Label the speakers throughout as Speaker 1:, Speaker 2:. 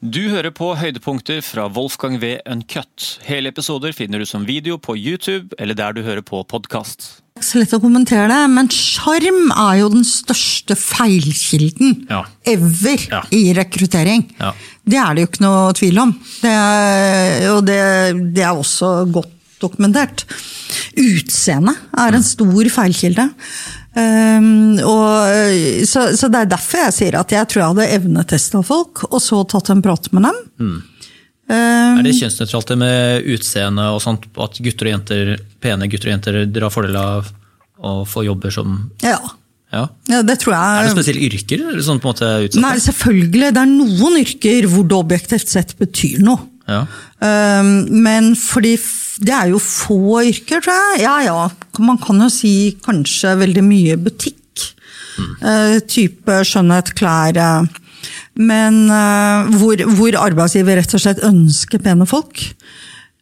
Speaker 1: Du hører på høydepunkter fra Wolfgang V. Uncut. Hele episoder finner du som video på YouTube eller der du hører på podkast.
Speaker 2: Så lett å kommentere det, men sjarm er jo den største feilkilden
Speaker 1: Ja.
Speaker 2: ever
Speaker 1: Ja.
Speaker 2: i rekruttering.
Speaker 1: Ja.
Speaker 2: Det er det jo ikke noe tvil om. Det er, og det, det er også godt dokumentert. Utseende er en stor feilkilde. Um, og, så, så det er derfor jeg sier at jeg tror jeg hadde evnetesta folk, og så tatt en prat med dem. Um,
Speaker 3: Er det kjønnsnøytralt det med utseende og sånt, at gutter og jenter, pene gutter og jenter drar fordel av å få jobber som
Speaker 2: ja.
Speaker 3: Ja.
Speaker 2: ja, det tror jeg.
Speaker 3: Er det spesielle yrker? Sånn?
Speaker 2: Nei, selvfølgelig. Det er noen yrker hvor det objektivt sett betyr noe.
Speaker 3: Ja.
Speaker 2: Um, men fordi det er jo få yrker, tror jeg. Ja ja, man kan jo si kanskje veldig mye butikk. Uh, type skjønnhet, klær. uh, Men uh, hvor, hvor arbeidsgiver rett og slett ønsker pene folk.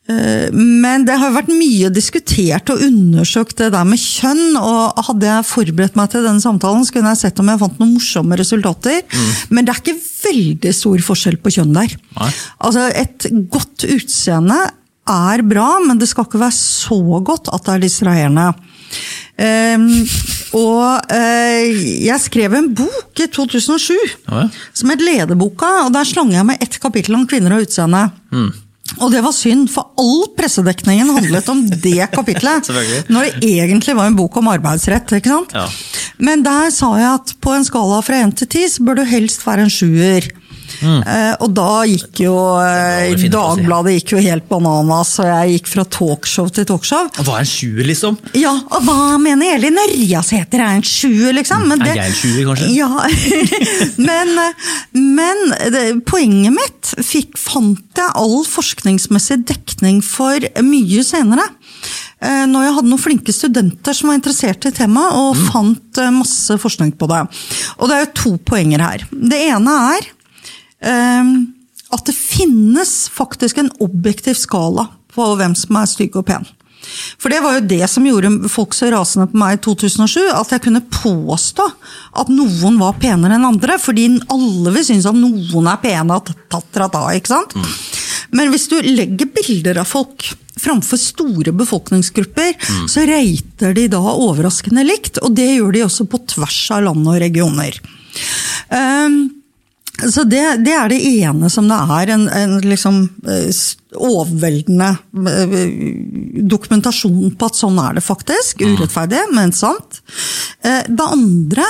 Speaker 2: Uh, Men det har vært mye diskutert og undersøkt det der med kjønn. og Hadde jeg forberedt meg til denne samtalen, så kunne jeg sett om jeg fant noen morsomme resultater. Men det er ikke veldig stor forskjell på kjønn der.
Speaker 3: Nei.
Speaker 2: Altså, Et godt utseende er bra, men det skal ikke være så godt at det er distraherende. Um, og uh, jeg skrev en bok i 2007
Speaker 3: Ja, ja.
Speaker 2: som het Lederboka, og der slang jeg med ett kapittel om kvinner og utseende.
Speaker 3: Mm.
Speaker 2: Og det var synd, for all pressedekningen handlet om det kapitlet. Når det egentlig var en bok om arbeidsrett. ikke sant?
Speaker 3: Ja.
Speaker 2: Men der sa jeg at på en skala fra 1 til 10 så bør du helst være en sjuer. Eh, og da gikk jo eh,
Speaker 3: Mm. Det det.
Speaker 2: Dagbladet gikk jo helt bananas, og jeg gikk fra talkshow til talkshow.
Speaker 3: Hva er en sjuer, liksom?
Speaker 2: Ja, og hva mener Elin Ørjasæter er en sjuer, liksom? Men
Speaker 3: Er jeg en sjuer, kanskje?
Speaker 2: Ja, men, men det, poenget mitt fikk, fant jeg all forskningsmessig dekning for mye senere. Eh, Når jeg hadde noen flinke studenter som var interessert i temaet, og
Speaker 3: Mm.
Speaker 2: fant eh, masse forskning på det. Og det er jo to poenger her. Det ene er eh, at det finnes faktisk en objektiv skala på hvem som er stygg og pen. For det var jo det som gjorde folk så rasende på meg i 2007, at jeg kunne påstå at noen var penere enn andre, fordi alle vil synes at noen er pene, at tatt-ra-ta, ikke sant? Men hvis du legger bilder av folk framfor store befolkningsgrupper, så reiter de da overraskende likt, og det gjør de også på tvers av land og regioner. Um, så det, det er det ene som det er en, en liksom eh, overveldende eh, dokumentasjon på at sånn er det faktisk. Urettferdig, men sant. Eh, Det andre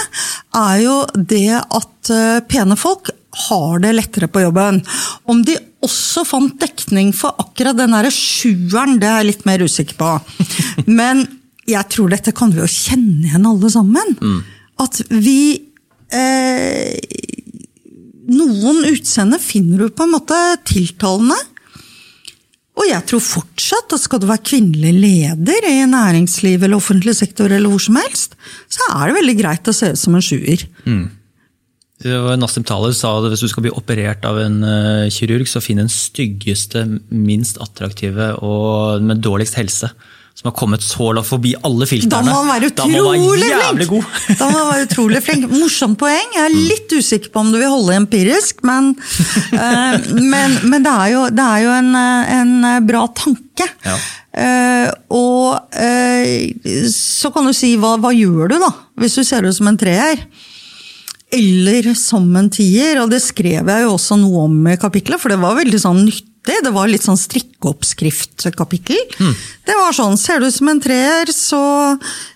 Speaker 2: er jo det at pene folk har det lettere på jobben. Om de også fant dekning for akkurat den derre sjueren, det er jeg litt mer usikker på. Men jeg tror dette kan vi jo kjenne igjen alle sammen. At vi eh, noen utseende finner du på en måte tiltalende. Og jeg tror fortsatt at skal du være kvinnelig leder i næringsliv eller offentlig sektor, eller hvor som helst, så er det veldig greit å se ut som en sjuer.
Speaker 3: Mm. Nassim Thaler sa at hvis du skal bli operert av en eh, kirurg, så finn den styggeste, minst attraktive og med dårligst helse. Som har kommet så langt forbi alle filtrene. Da må man være jævlig
Speaker 2: flink!
Speaker 3: god!
Speaker 2: Da må man være utrolig flink. Morsomt poeng. Jeg er litt usikker på om du vil holde empirisk, men, uh, men, men det er jo, det er jo en, en eh, bra tanke.
Speaker 3: Ja.
Speaker 2: Uh, og uh, så kan du si hva, hva gjør du da, hvis du ser ut som en treer? Eller som en tier, og det skrev jeg jo også noe om i kapitlet, for det var veldig sånn nyttig. Det var litt sånn strikkeoppskriftkapittel. Mm. Det var sånn, ser du ut som en treer, så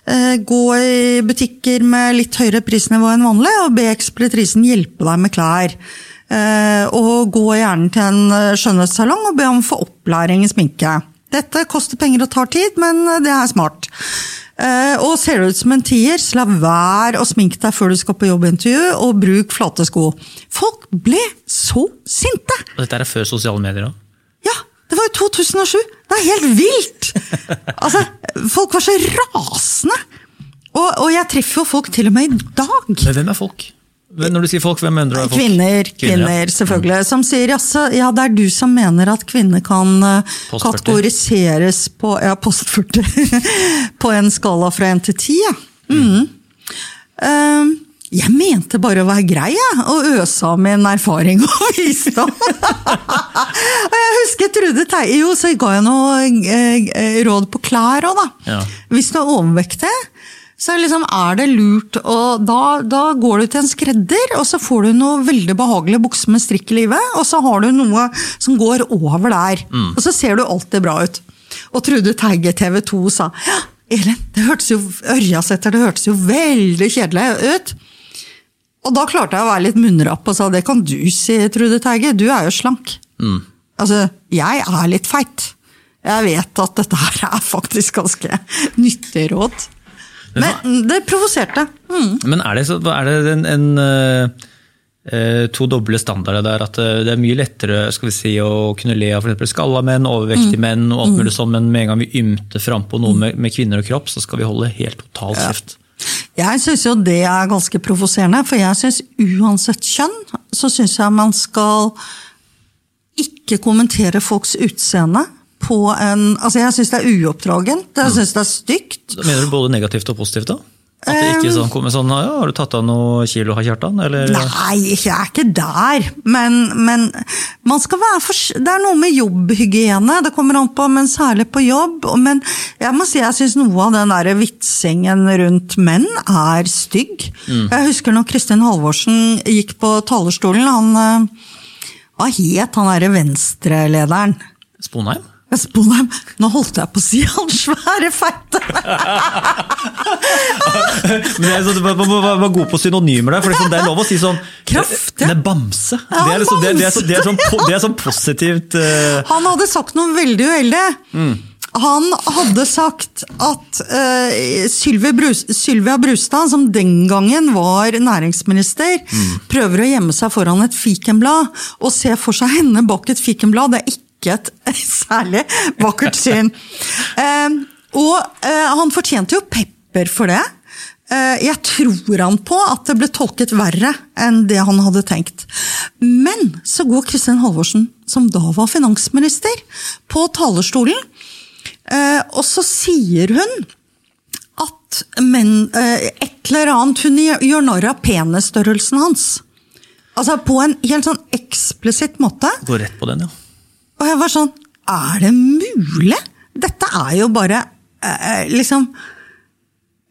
Speaker 2: eh, gå i butikker med litt høyere prisnivå enn vanlig, og be ekspeditrisen hjelpe deg med klær. Eh, og gå gjerne til en eh, skjønnhetssalong og be om å få opplæring i sminke. Dette koster penger og tar tid, men eh, det er smart. Eh, og ser du ut som en tier, så la være å sminke deg før du skal på jobbintervju, og bruk flate sko. Folk ble så sinte!
Speaker 3: Og dette er før sosiale medier òg.
Speaker 2: Det var jo 2007! Det er helt vilt! Altså, folk var så rasende! Og, og jeg treffer jo folk til og med i dag.
Speaker 3: Men hvem er folk? Når du sier folk, hvem mener du er folk?
Speaker 2: Kvinner, kvinner,
Speaker 3: ja.
Speaker 2: selvfølgelig. Som sier altså, ja, det er du som mener at kvinner kan eh,
Speaker 3: Post
Speaker 2: kategoriseres på ja, post 40. på en skala fra 1 til 10, ja. Mm. Mm. Jeg mente bare å være grei, jeg, og øse av min erfaring og visdom. og jeg husker Trude Teie, jo, så ga jeg noe eh, råd på klær òg, da.
Speaker 3: Ja.
Speaker 2: Hvis du er overvektig, så liksom er det lurt og da, da går du til en skredder, og så får du noe veldig behagelig bukse med strikk i livet, og så har du noe som går over der. Og så ser du alltid bra ut. Og Trude Teige TV 2 sa ja, Elin, det hørtes jo Ørjasæter, det hørtes jo veldig kjedelig ut. Og da klarte jeg å være litt munnrapp og sa det kan du si, Trude Teige, du er jo slank. Altså, jeg er litt feit. Jeg vet at dette her er faktisk ganske nyttig råd. Men det provoserte. Mm.
Speaker 3: Men er det, så, er det en, en eh, eh, to doble standarder der? At eh, det er mye lettere skal vi si, å kunne le av f.eks. skalla menn, overvektige menn og alt mulig sånn, men med en gang vi ymter frampå noe med, med kvinner og kropp, så skal vi holde helt totalt kjeft.
Speaker 2: Jeg syns jo det er ganske provoserende, for jeg syns uansett kjønn, så syns jeg man skal ikke kommentere folks utseende på en Altså, jeg syns det er uoppdragent, jeg syns det er stygt.
Speaker 3: Da mener du både negativt og positivt, da? At det ikke sånn, kommer sånn ja, 'Har du tatt av noe kilo, Kjartan?' Eller?
Speaker 2: Nei, jeg er ikke der. Men, men man skal være for, det er noe med jobbhygiene, det kommer an på, men særlig på jobb. Men jeg må si jeg syns noe av den der vitsingen rundt menn er stygg. Jeg husker når Kristin Halvorsen gikk på talerstolen. Han, eh, hva het han derre venstrelederen?
Speaker 3: Sponheim?
Speaker 2: Sponheim. Nå holdt jeg på å si han svære feite!
Speaker 3: Men jeg, sånn, Man må være god på synonymer der, for liksom, det er lov å si sånn
Speaker 2: Kraft,
Speaker 3: Det er bamse.
Speaker 2: Ja,
Speaker 3: det, er liksom, det, er- det, er så- det, er sånn,
Speaker 2: bamse.
Speaker 3: det er sånn positivt uh...
Speaker 2: Han hadde sagt noe veldig uheldig. Han hadde sagt at uh, Sylvia, Brus, Sylvia Brustad, som den gangen var næringsminister, prøver å gjemme seg foran et fikenblad og se for seg henne bak et fikenblad. Det er ikke et særlig vakkert syn. Uh, og uh, han fortjente jo pepper for det. Jeg tror han på at det ble tolket verre enn det han hadde tenkt. Men så går Kristin Halvorsen, som da var finansminister, på talerstolen, og så sier hun at men, eh, et eller annet Hun gjør narr av penisstørrelsen hans. Altså på en helt sånn eksplisitt måte.
Speaker 3: Går rett på den, ja.
Speaker 2: Og jeg var sånn Er det mulig? Dette er jo bare eh, liksom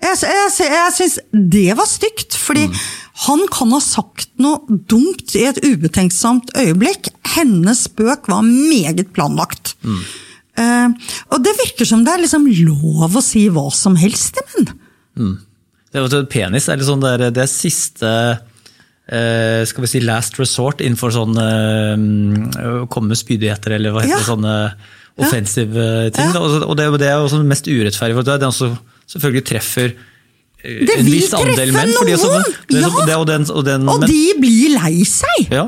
Speaker 2: Jeg, jeg, jeg syns det var stygt, fordi han kan ha sagt noe dumt i et ubetenksomt øyeblikk. Hennes spøk var meget planlagt. Eh, og det virker som det er liksom lov å si hva som helst til menn.
Speaker 3: Det er, jo- penis er liksom det, er- det er siste Uh, skal vi si last resort innenfor sånn eh, å komme med spydigheter eller hva heter
Speaker 2: Ja.
Speaker 3: det, sånne offensive ting.
Speaker 2: Ja.
Speaker 3: Og det, det er jo også det mest urettferdige, for det er den som selvfølgelig treffer eh,
Speaker 2: Det
Speaker 3: en viss andel
Speaker 2: menn.
Speaker 3: menn. fordi treffe
Speaker 2: noen!
Speaker 3: det
Speaker 2: Ja.
Speaker 3: så- det jo den, og den,
Speaker 2: Og de blir lei seg!
Speaker 3: ja,